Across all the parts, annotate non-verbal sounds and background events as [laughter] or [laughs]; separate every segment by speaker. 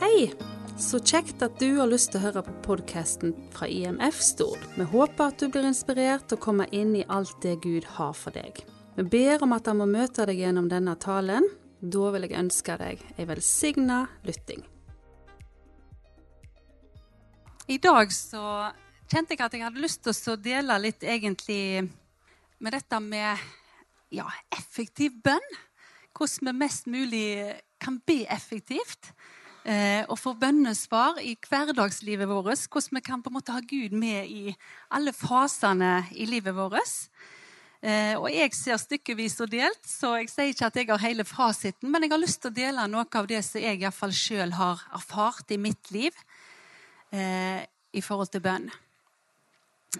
Speaker 1: Hei! Så kjekt at du har lyst til å høre på podkasten fra IMF Stord. Vi håper at du blir inspirert og kommer inn i alt det Gud har for deg. Vi ber om at han må møte deg gjennom denne talen. Da vil jeg ønske deg ei velsigna lytting.
Speaker 2: I dag så kjente jeg at jeg hadde lyst til å dele litt egentlig med dette med ja, effektiv bønn. Hvordan vi mest mulig kan be effektivt og få bønnesvar i hverdagslivet vårt. Hvordan vi kan på en måte ha Gud med i alle fasene i livet vårt. Eh, og jeg ser stykkevis og delt, så jeg sier ikke at jeg har hele fasiten, men jeg har lyst til å dele noe av det som jeg iallfall sjøl har erfart i mitt liv eh, i forhold til bønn.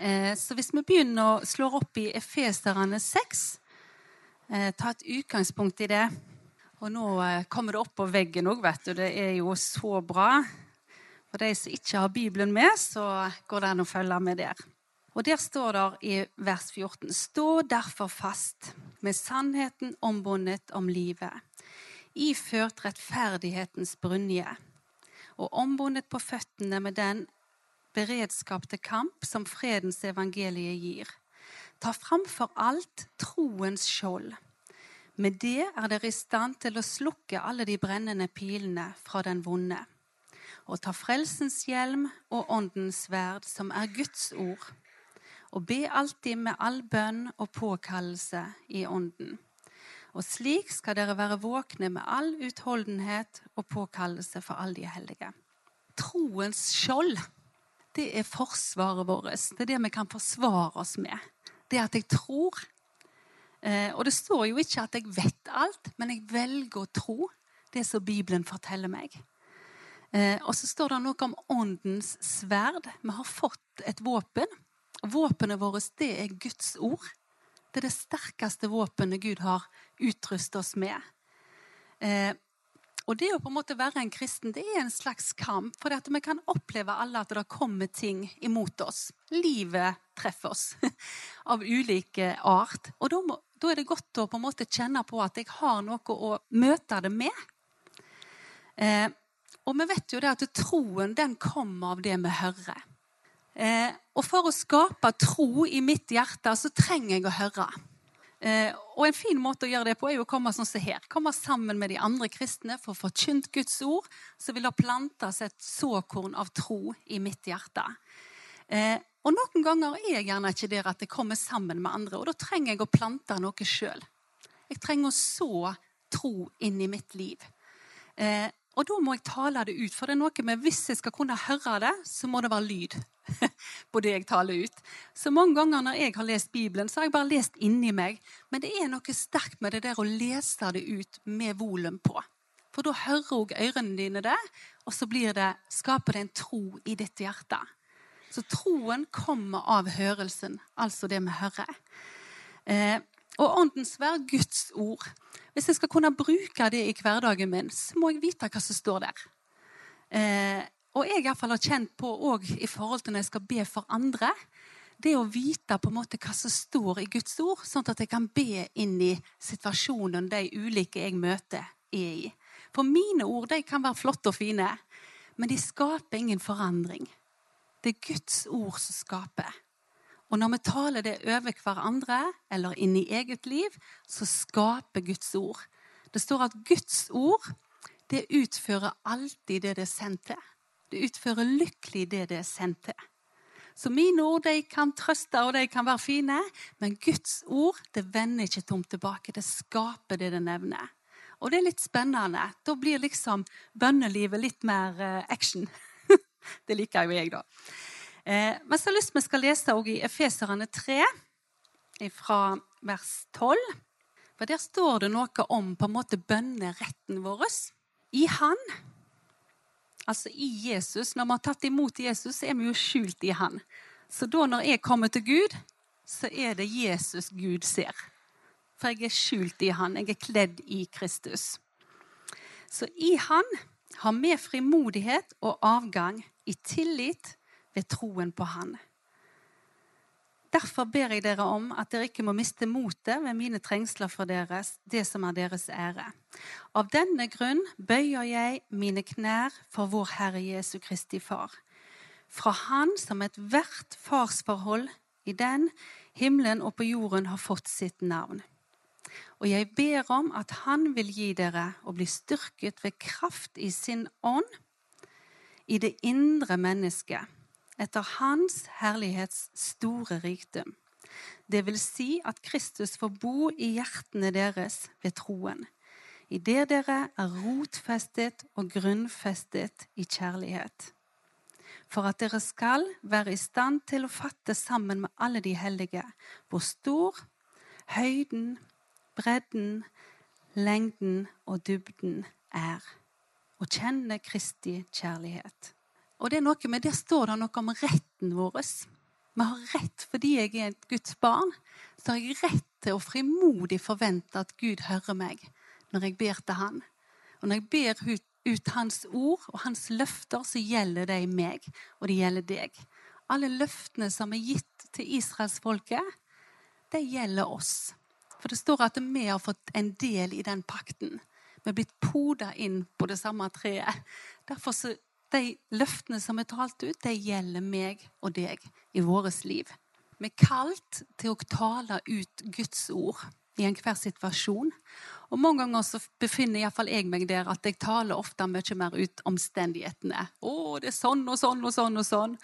Speaker 2: Eh, så hvis vi begynner å slå opp i Efeserane 6, eh, ta et utgangspunkt i det og nå eh, kommer det opp på veggen òg, vet du. Det er jo så bra. For de som ikke har Bibelen med, så går det an å følge med der. Og der står det i vers 14.: Stå derfor fast, med sannheten ombundet om livet, iført rettferdighetens brynje, og ombundet på føttene med den beredskap til kamp som fredens evangelie gir. Ta framfor alt troens skjold med det er dere i stand til å slukke alle de brennende pilene fra den vonde, og ta frelsens hjelm og åndens sverd, som er Guds ord, og be alltid med all bønn og påkallelse i ånden. Og slik skal dere være våkne med all utholdenhet og påkallelse for alle de hellige. Troens skjold, det er forsvaret vårt. Det er det vi kan forsvare oss med. Det at jeg tror og det står jo ikke at jeg vet alt, men jeg velger å tro det som Bibelen forteller meg. Eh, og så står det noe om åndens sverd. Vi har fått et våpen. Våpenet vårt det er Guds ord. Det er det sterkeste våpenet Gud har utrustet oss med. Eh, og det å på en måte være en kristen det er en slags kamp. For vi kan oppleve alle at det kommer ting imot oss. Livet treffer oss [laughs] av ulike art. Og da, må, da, er det godt å på en måte kjenne på at jeg har noe å møte det med. Eh, og vi vet jo det at troen den kommer av det vi hører. Eh, og for å skape tro i mitt hjerte, så trenger jeg å høre. Eh, og En fin måte å gjøre det på er jo å komme sånn som her. Komme sammen med de andre kristne for å forkynt Guds ord. Så vil det plantes et såkorn av tro i mitt hjerte. Eh, og Noen ganger er jeg gjerne ikke der at jeg kommer sammen med andre. Og da trenger jeg å plante noe sjøl. Jeg trenger å så tro inn i mitt liv. Eh, og da må jeg tale det ut. For det er noe med hvis jeg skal kunne høre det, så må det være lyd. [laughs] på det jeg taler ut. Så mange ganger når jeg har lest Bibelen, så har jeg bare lest inni meg. Men det er noe sterkt med det der å lese det ut med volum på. For da hører òg ørene dine det, og så det, skaper det en tro i ditt hjerte. Så troen kommer av hørelsen, altså det vi hører. Eh, og åndens verd, Guds ord. Hvis jeg skal kunne bruke det i hverdagen min, så må jeg vite hva som står der. Eh, og jeg i hvert fall har kjent på òg i forhold til når jeg skal be for andre, det å vite på en måte hva som står i Guds ord, sånn at jeg kan be inn i situasjonen de ulike jeg møter, er i. For mine ord de kan være flotte og fine, men de skaper ingen forandring. Det er Guds ord som skaper. Og når vi taler det over hverandre eller inn i eget liv, så skaper Guds ord. Det står at Guds ord det utfører alltid det det er sendt til. Det utfører lykkelig det det er sendt til. Så mine ord de kan trøste og de kan være fine, men Guds ord det vender ikke tomt tilbake. Det skaper det det nevner. Og det er litt spennende. Da blir liksom bønnelivet litt mer eh, action. [laughs] det liker jo jeg, da. Eh, men så har jeg lyst til vi skal lese i Efeserane 3, fra vers 12. For der står det noe om på en måte bønneretten vår. I Han altså i Jesus. Når vi har tatt imot Jesus, så er vi jo skjult i han. Så da når jeg kommer til Gud, så er det Jesus Gud ser. For jeg er skjult i han. Jeg er kledd i Kristus. Så i han har vi frimodighet og avgang i tillit ved troen på han. Derfor ber jeg dere om at dere ikke må miste motet ved mine trengsler for deres, det som er deres ære. Av denne grunn bøyer jeg mine knær for vår Herre Jesu Kristi Far. Fra Han som ethvert farsforhold i den himmelen og på jorden har fått sitt navn. Og jeg ber om at Han vil gi dere å bli styrket ved kraft i sin ånd, i det indre mennesket etter Hans herlighets store rikdom. Det vil si at Kristus får bo i hjertene deres ved troen, idet dere er rotfestet og grunnfestet i kjærlighet. For at dere skal være i stand til å fatte sammen med alle de hellige hvor stor høyden, bredden, lengden og dybden er, og kjenne Kristi kjærlighet og det er noe med, Der står det noe om retten vår. Vi har rett fordi jeg er et Guds barn. Så har jeg rett til å frimodig forvente at Gud hører meg når jeg ber til Han. Og når jeg ber ut, ut Hans ord og Hans løfter, så gjelder det meg, og det gjelder deg. Alle løftene som er gitt til israelsfolket, det gjelder oss. For det står at vi har fått en del i den pakten. Vi er blitt poda inn på det samme treet. Derfor så de løftene som er talt ut, de gjelder meg og deg i vårt liv. Vi er kalt til å tale ut Guds ord i enhver situasjon. Og Mange ganger så befinner iallfall jeg meg der at jeg taler ofte mye mer ut omstendighetene. 'Å, det er sånn og sånn og sånn og sånn'.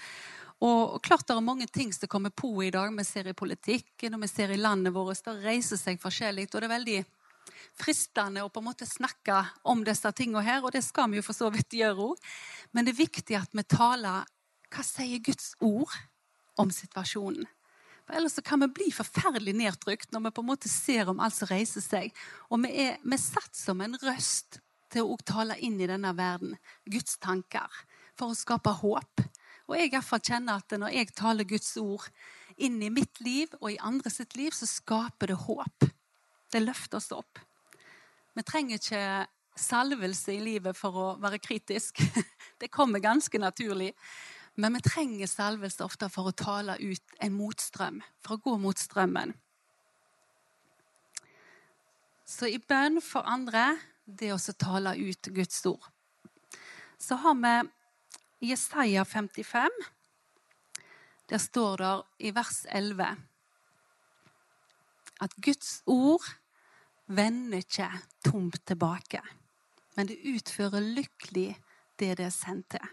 Speaker 2: Og klart det er mange ting som kommer på i dag. Vi ser i politikken og vi ser i landet vårt. Det reiser seg forskjellig. Og det er veldig fristende å på en måte snakke om disse tingene her, og det skal vi jo for så vidt gjøre òg. Men det er viktig at vi taler hva sier Guds ord om situasjonen. For Ellers kan vi bli forferdelig nedtrykt når vi på en måte ser om alt som reiser seg. Og vi er, vi satt som en røst til å tale inn i denne verden Guds tanker for å skape håp. Og jeg iallfall kjenner at når jeg taler Guds ord inn i mitt liv og i andre sitt liv, så skaper det håp. Det løfter oss opp. Vi trenger ikke salvelse i livet for å være kritisk. [laughs] Det kommer ganske naturlig. Men vi trenger salvelse ofte for å tale ut en motstrøm, for å gå mot strømmen. Så i bønn for andre, det å tale ut Guds ord. Så har vi Jesaja 55. Der står det i vers 11 at Guds ord vender ikke tomt tilbake, men det utfører lykkelig det det er sendt til.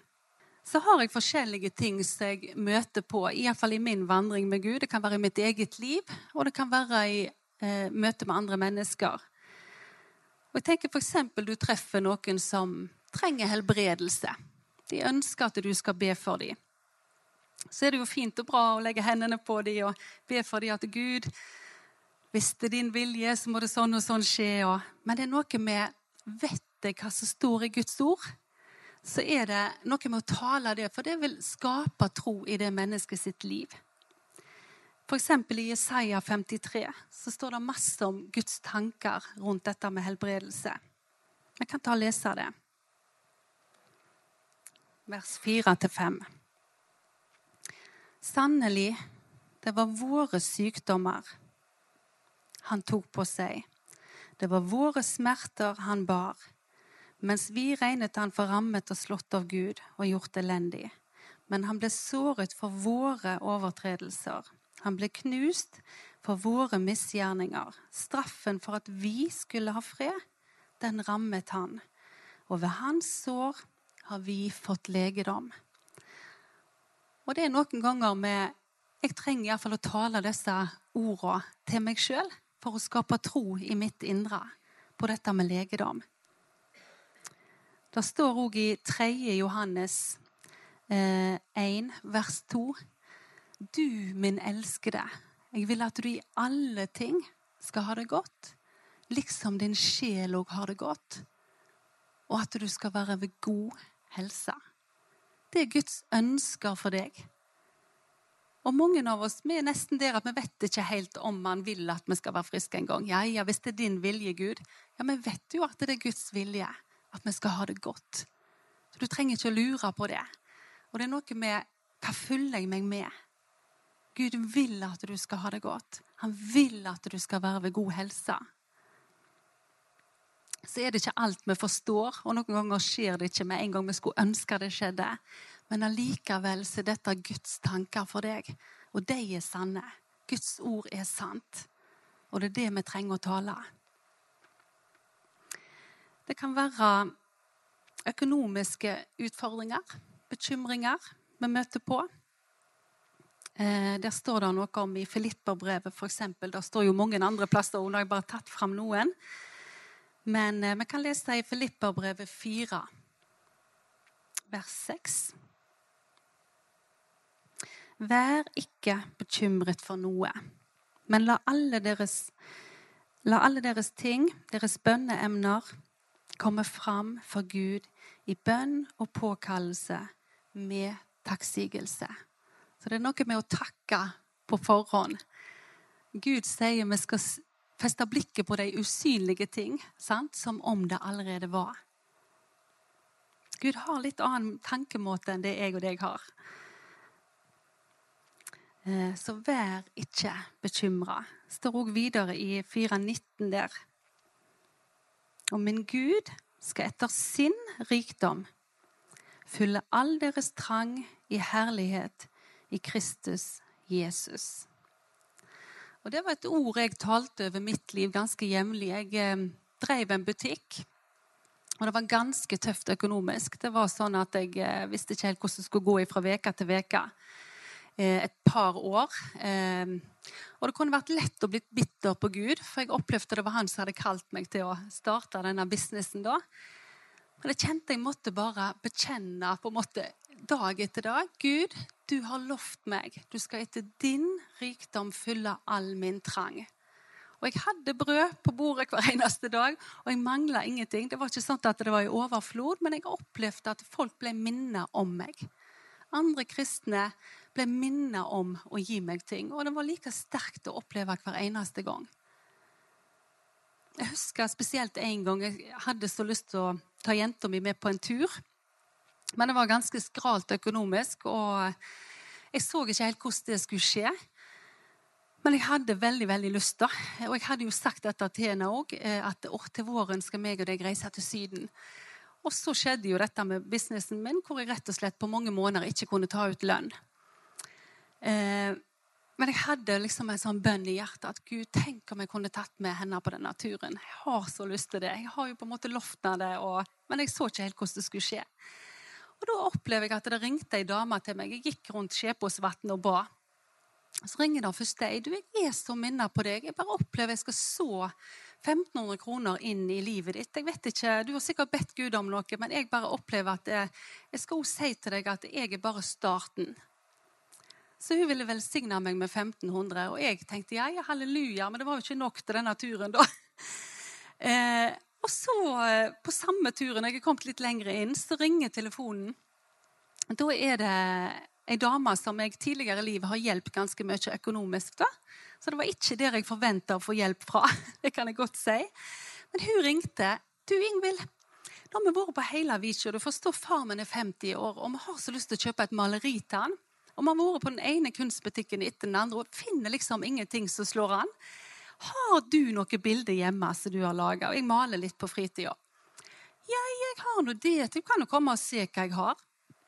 Speaker 2: Så har jeg forskjellige ting som jeg møter på, iallfall i min vandring med Gud. Det kan være i mitt eget liv, og det kan være i eh, møte med andre mennesker. Og jeg tenker F.eks. du treffer noen som trenger helbredelse. De ønsker at du skal be for dem. Så er det jo fint og bra å legge hendene på dem og be for dem at Gud hvis det er din vilje, så må det sånn og sånn skje. Og... Men det er noe med Vet jeg hva som står i Guds ord? Så er det noe med å tale det, for det vil skape tro i det mennesket sitt liv. F.eks. i Jesaja 53 så står det masse om Guds tanker rundt dette med helbredelse. Vi kan ta og lese det. Vers 4-5. Sannelig, det var våre sykdommer han tok på seg. Det var våre smerter han bar, mens vi regnet han for rammet og slått av Gud og gjort elendig. Men han ble såret for våre overtredelser. Han ble knust for våre misgjerninger. Straffen for at vi skulle ha fred, den rammet han. Og ved hans sår har vi fått legedom. Og det er noen ganger med Jeg trenger iallfall å tale disse ordene til meg sjøl for å skape tro i mitt indre på dette med legedom. Det står òg i 3. Johannes eh, 1, vers 2. Du, min elskede, jeg vil at du i alle ting skal ha det godt, liksom din sjel òg har det godt, og at du skal være ved god helse. Det er Guds ønsker for deg. Og mange av oss vi er nesten der at vi vet ikke helt om han vil at vi skal være friske en gang. Ja, ja, hvis det er din vilje, Gud. Ja, vi vet jo at det er Guds vilje at vi skal ha det godt. Så Du trenger ikke å lure på det. Og det er noe med hva følger jeg meg med? Gud vil at du skal ha det godt. Han vil at du skal være ved god helse. Så er det ikke alt vi forstår, og noen ganger skjer det ikke med en gang vi skulle ønske det skjedde. Men allikevel så er dette Guds tanker for deg, og de er sanne. Guds ord er sant, og det er det vi trenger å tale. Det kan være økonomiske utfordringer, bekymringer vi møter på. Eh, der står det noe om i Filipperbrevet f.eks. Det står jo mange andre plasser, og har jeg bare tatt fram noen. Men eh, vi kan lese i Filipperbrevet 4, vers 6. Vær ikke bekymret for noe, men la alle deres, la alle deres ting, deres bønneemner, komme fram for Gud i bønn og påkallelse med takksigelse. Så det er noe med å takke på forhånd. Gud sier vi skal feste blikket på de usynlige ting, sant? som om det allerede var. Gud har litt annen tankemåte enn det jeg og deg har. Eh, så vær ikke bekymra. står òg videre i 4.19 der. Og min Gud skal etter sin rikdom fylle all deres trang i herlighet i Kristus Jesus. Og Det var et ord jeg talte over mitt liv ganske jevnlig. Jeg eh, drev en butikk, og det var ganske tøft økonomisk. Det var sånn at Jeg eh, visste ikke helt hvordan det skulle gå fra uke til veke. Eh, et par år. Eh, og det kunne vært lett å bli bitter på Gud, for jeg opplevde det var han som hadde kalt meg til å starte denne businessen da. Men jeg kjente jeg måtte bare bekjenne på en måte dag etter dag. Gud, du har lovt meg. Du skal etter din rikdom fylle all min trang. Og jeg hadde brød på bordet hver eneste dag, og jeg mangla ingenting. Det var ikke sånn at det var i overflod, men jeg opplevde at folk ble minnet om meg. Andre kristne ble minnet om å gi meg ting. Og det var like sterkt å oppleve hver eneste gang. Jeg husker spesielt en gang jeg hadde så lyst til å ta jenta mi med på en tur. Men det var ganske skralt økonomisk, og jeg så ikke helt hvordan det skulle skje. Men jeg hadde veldig veldig lyst. da. Og jeg hadde jo sagt dette til henne òg, at å, til våren skal meg og deg reise til Syden. Og så skjedde jo dette med businessen min, hvor jeg rett og slett på mange måneder ikke kunne ta ut lønn. Eh, men jeg hadde liksom en sånn bønn i hjertet at Gud, tenk om jeg kunne tatt med henne på denne turen. Jeg har så lyst til det. Jeg har jo på en måte lovt det, og, men jeg så ikke helt hvordan det skulle skje. Og Da opplever jeg at det ringte ei dame til meg. Jeg gikk rundt Skjepåsvatnet og ba. Så ringer den først ei. Du, jeg er så minnet på deg. Jeg bare opplever jeg skal så 1500 kroner inn i livet ditt. Jeg vet ikke, Du har sikkert bedt Gud om noe, men jeg bare opplever at jeg, jeg skal også si til deg at jeg er bare starten. Så hun ville velsigne meg med 1500, og jeg tenkte ja, ja, halleluja, men det var jo ikke nok til denne turen, da. [laughs] Eh, og så, eh, på samme turen, jeg er kommet litt lenger inn, så ringer telefonen. Da er det ei dame som jeg tidligere i livet har hjulpet ganske mye økonomisk. da. Så det var ikke der jeg forventa å få hjelp fra. [laughs] Det kan jeg godt si. Men hun ringte. Du, Ingvild, nå har vi vært på hele og Du forstår, far min er 50 år, og vi har så lyst til å kjøpe et maleri til han. Og vi har vært på den ene kunstbutikken etter den andre og finner liksom ingenting som slår an. Har du noen bilder hjemme som du har laga? Jeg maler litt på fritida. Ja, jeg har nå det. Du kan jo komme og se hva jeg har.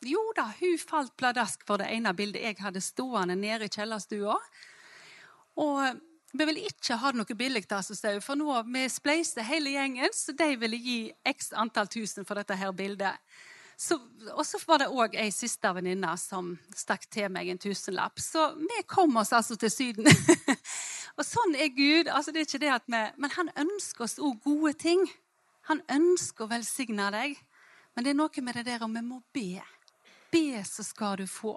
Speaker 2: Jo da, hun falt pladask for det ene bildet jeg hadde stående nede i kjellerstua. Og vi vil ikke ha noe billig, for nå vi spleiser hele gjengen, så de ville gi x antall tusen for dette her bildet. Og så var det òg ei søstervenninne som stakk til meg en tusenlapp. Så vi kom oss altså til Syden. [laughs] og sånn er Gud. altså det er ikke det at vi, Men han ønsker oss òg gode ting. Han ønsker å velsigne deg. Men det er noe med det der om vi må be. Be, så skal du få.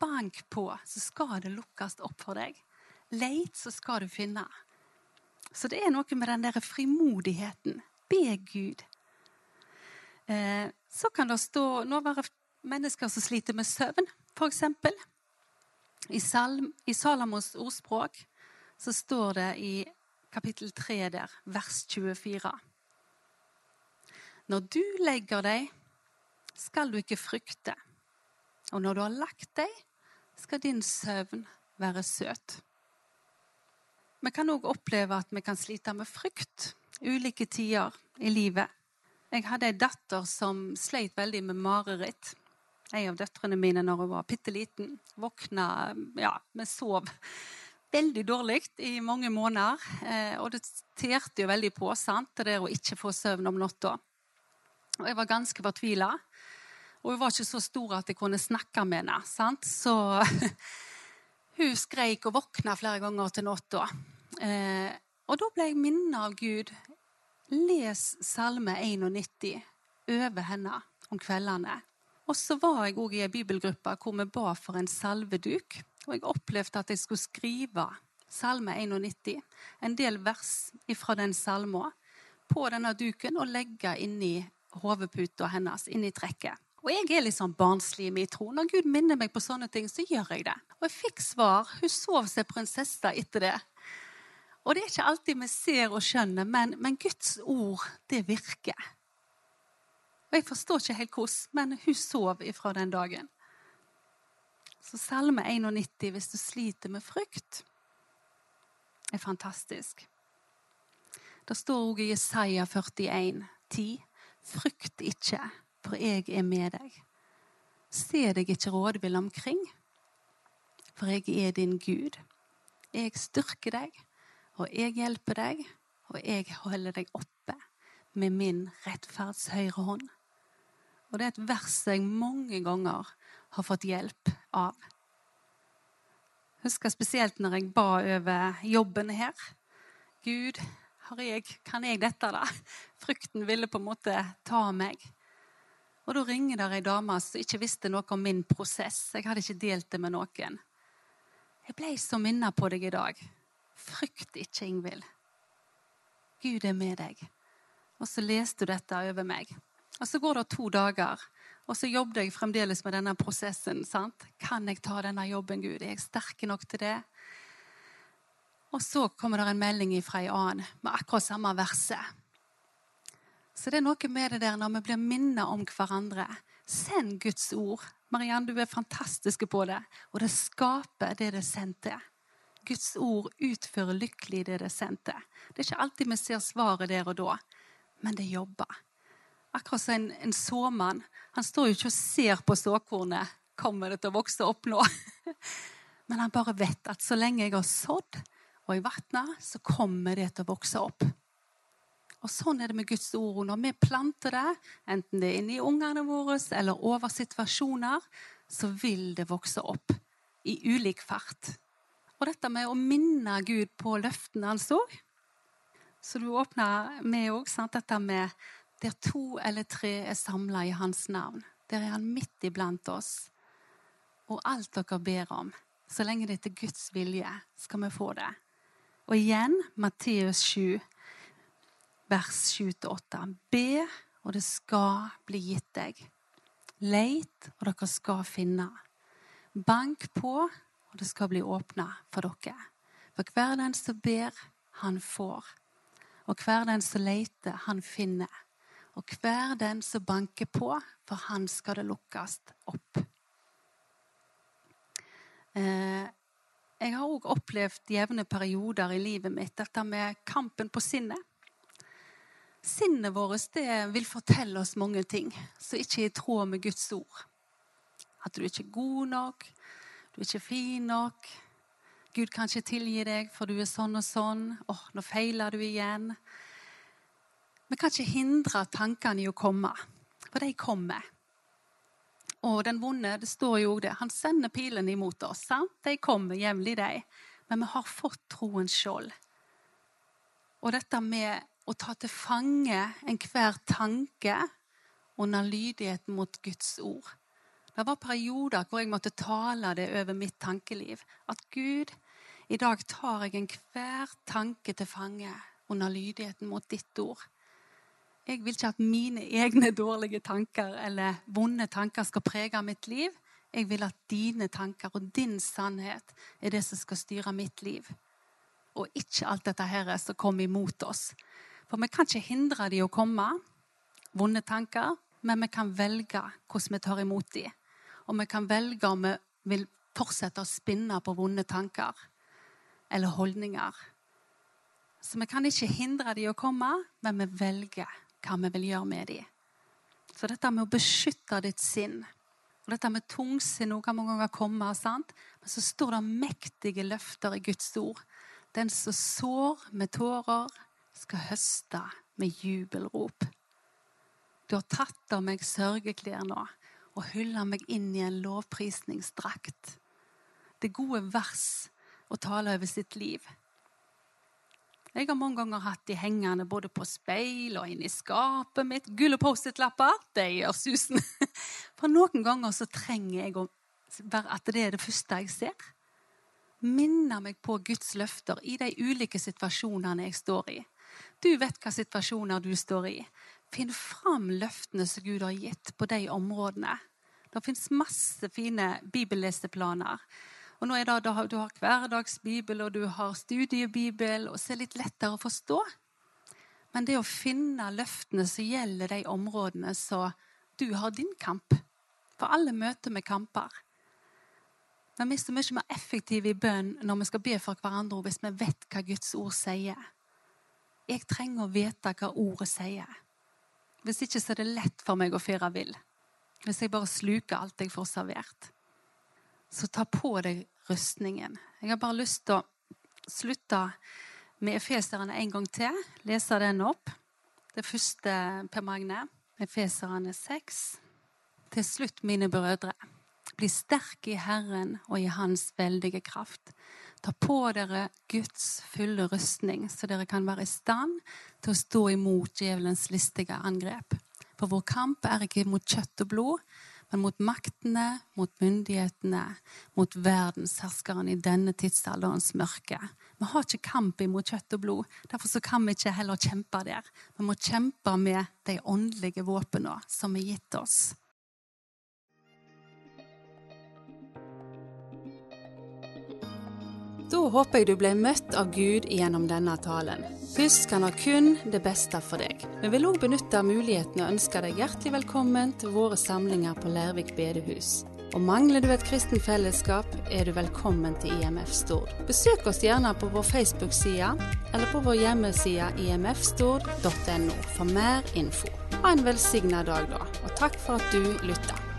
Speaker 2: Bank på, så skal det lukkes opp for deg. Leit, så skal du finne. Så det er noe med den der frimodigheten. Be Gud. Eh, så kan det stå Nå være mennesker som sliter med søvn, f.eks. I, I Salamos ordspråk så står det i kapittel 3 der, vers 24. Når du legger deg, skal du ikke frykte. Og når du har lagt deg, skal din søvn være søt. Vi kan òg oppleve at vi kan slite med frykt ulike tider i livet. Jeg hadde ei datter som sleit veldig med mareritt. En av døtrene mine når hun var bitte liten. Våkna Ja, vi sov veldig dårlig i mange måneder. Eh, og det terte jo veldig på sant, det å ikke få søvn om natta. Og jeg var ganske fortvila. Og hun var ikke så stor at jeg kunne snakke med henne. Sant? Så [laughs] hun skreik og våkna flere ganger til natta. Eh, og da ble jeg minnet av Gud. Les Salme 91 over henne om kveldene. Og så var jeg òg i ei bibelgruppe hvor vi ba for en salveduk. Og jeg opplevde at jeg skulle skrive Salme 91, en del vers fra den salma, på denne duken og legge inni hodeputa hennes, inni trekket. Og jeg er litt sånn barnslig i min tro. Når Gud minner meg på sånne ting, så gjør jeg det. Og jeg fikk svar. Hun sov seg prinsesse etter det. Og det er ikke alltid vi ser og skjønner, men, men Guds ord, det virker. Og jeg forstår ikke helt hvordan, men hun sov ifra den dagen. Så Salme 91, hvis du sliter med frykt, er fantastisk. Det står også i Jesaja 41, 10, Frykt ikke, for jeg er med deg. Se deg ikke rådvill omkring, for jeg er din Gud. Jeg styrker deg, og jeg hjelper deg, og jeg holder deg oppe med min rettferds høyre hånd. Og det er et vers jeg mange ganger har fått hjelp av. Jeg husker spesielt når jeg ba over jobben her. Gud, jeg, kan jeg dette, da? Frykten ville på en måte ta meg. Og da ringer der ei dame som ikke visste noe om min prosess. Jeg hadde ikke delt det med noen. Jeg ble så minnet på deg i dag. Frykt ikke, Ingvild. Gud er med deg. Og så leste du dette over meg. Og så går det to dager, og så jobber jeg fremdeles med denne prosessen. sant? Kan jeg ta denne jobben, Gud? Er jeg sterk nok til det? Og så kommer det en melding fra en annen med akkurat samme verset. Så det er noe med det der når vi blir minnet om hverandre. Send Guds ord. Mariann, du er fantastisk på det. Og det skaper det det er sendt til. Guds ord utfører lykkelig det det er sendt til. Det er ikke alltid vi ser svaret der og da, men det jobber. Akkurat som en, en såmann. Han står jo ikke og ser på såkornet. Kommer det til å vokse opp nå? [laughs] Men han bare vet at så lenge jeg har sådd og jeg vatner, så kommer det til å vokse opp. Og Sånn er det med Guds ord. Når vi planter det, enten det er inni ungene våre eller over situasjoner, så vil det vokse opp i ulik fart. Og dette med å minne Gud på løftene han så. Så du åpner med òg dette med der to eller tre er samla i hans navn. Der er han midt iblant oss. Og alt dere ber om, så lenge det er til Guds vilje, skal vi få det. Og igjen Matteus 7, vers 7-8. Be, og det skal bli gitt deg. Leit, og dere skal finne. Bank på, og det skal bli åpna for dere. For hver den som ber, han får. Og hver den som leter, han finner og hver den som banker på, for han skal det lukkes opp. Eh, jeg har òg opplevd jevne perioder i livet mitt dette med kampen på sinnet. Sinnet vårt vil fortelle oss mange ting som ikke er i tråd med Guds ord. At du ikke er god nok, du er ikke fin nok. Gud kan ikke tilgi deg, for du er sånn og sånn. Åh, oh, nå feiler du igjen. Vi kan ikke hindre tankene i å komme, for de kommer. Og den vonde, det står jo det, han sender pilene imot oss. sant? De kommer jevnlig, de. Men vi har fått troens skjold. Og dette med å ta til fange enhver tanke under lydigheten mot Guds ord. Det var perioder hvor jeg måtte tale det over mitt tankeliv. At Gud, i dag tar jeg enhver tanke til fange under lydigheten mot ditt ord. Jeg vil ikke at mine egne dårlige tanker eller vonde tanker skal prege mitt liv. Jeg vil at dine tanker og din sannhet er det som skal styre mitt liv. Og ikke alt dette her som kommer imot oss. For vi kan ikke hindre de å komme, vonde tanker, men vi kan velge hvordan vi tar imot de. Og vi kan velge om vi vil fortsette å spinne på vonde tanker eller holdninger. Så vi kan ikke hindre de å komme, men vi velger hva vi vil gjøre med de. Så dette med å beskytte ditt sinn og Dette med tungsinn kan mange ganger komme, sant? men så står det mektige løfter i Guds ord. Den som sår med tårer, skal høste med jubelrop. Du har tatt av meg sørgeklær nå og hylla meg inn i en lovprisningsdrakt. Det gode vers å tale over sitt liv. Jeg har mange ganger hatt de hengende både på speil og inni skapet mitt. Gull- Post-It-lapper. Det gjør susen. [laughs] For noen ganger så trenger jeg å være at det er det første jeg ser. Minne meg på Guds løfter i de ulike situasjonene jeg står i. Du vet hva situasjoner du står i. Finn fram løftene som Gud har gitt på de områdene. Det fins masse fine bibelleseplaner og nå er det, Du har hverdagsbibel og du har studiebibel, og så er det litt lettere å forstå. Men det å finne løftene som gjelder de områdene så du har din kamp For alle møter med kamper. Men vi er så mye mer effektive i bønn når vi skal be for hverandre, hvis vi vet hva Guds ord sier. Jeg trenger å vite hva ordet sier. Hvis ikke så er det lett for meg å fire vill. Hvis jeg bare sluker alt jeg får servert så ta på deg rustningen. Jeg har bare lyst til å slutte med Efeserne en gang til. Lese den opp. Det første, Per Magne. Efeserne 6. Til slutt, mine brødre. Bli sterke i Herren og i Hans veldige kraft. Ta på dere Guds fulle rustning, så dere kan være i stand til å stå imot djevelens listige angrep. For vår kamp er ikke mot kjøtt og blod, men mot maktene, mot myndighetene, mot verdensherskeren i denne tidsalderens mørke. Vi har ikke kamp imot kjøtt og blod. Derfor kan vi ikke heller kjempe der. Vi må kjempe med de åndelige våpnene som er gitt oss.
Speaker 1: Håper jeg du ble møtt av Gud gjennom denne talen. Husk kan ha kun det beste for deg. Vi vil òg benytte muligheten og ønske deg hjertelig velkommen til våre samlinger på Lærvik bedehus. Og mangler du et kristen fellesskap, er du velkommen til IMF Stord. Besøk oss gjerne på vår Facebook-side eller på vår hjemmeside imfstord.no for mer info. Ha en velsigna dag, da, og takk for at du lytta.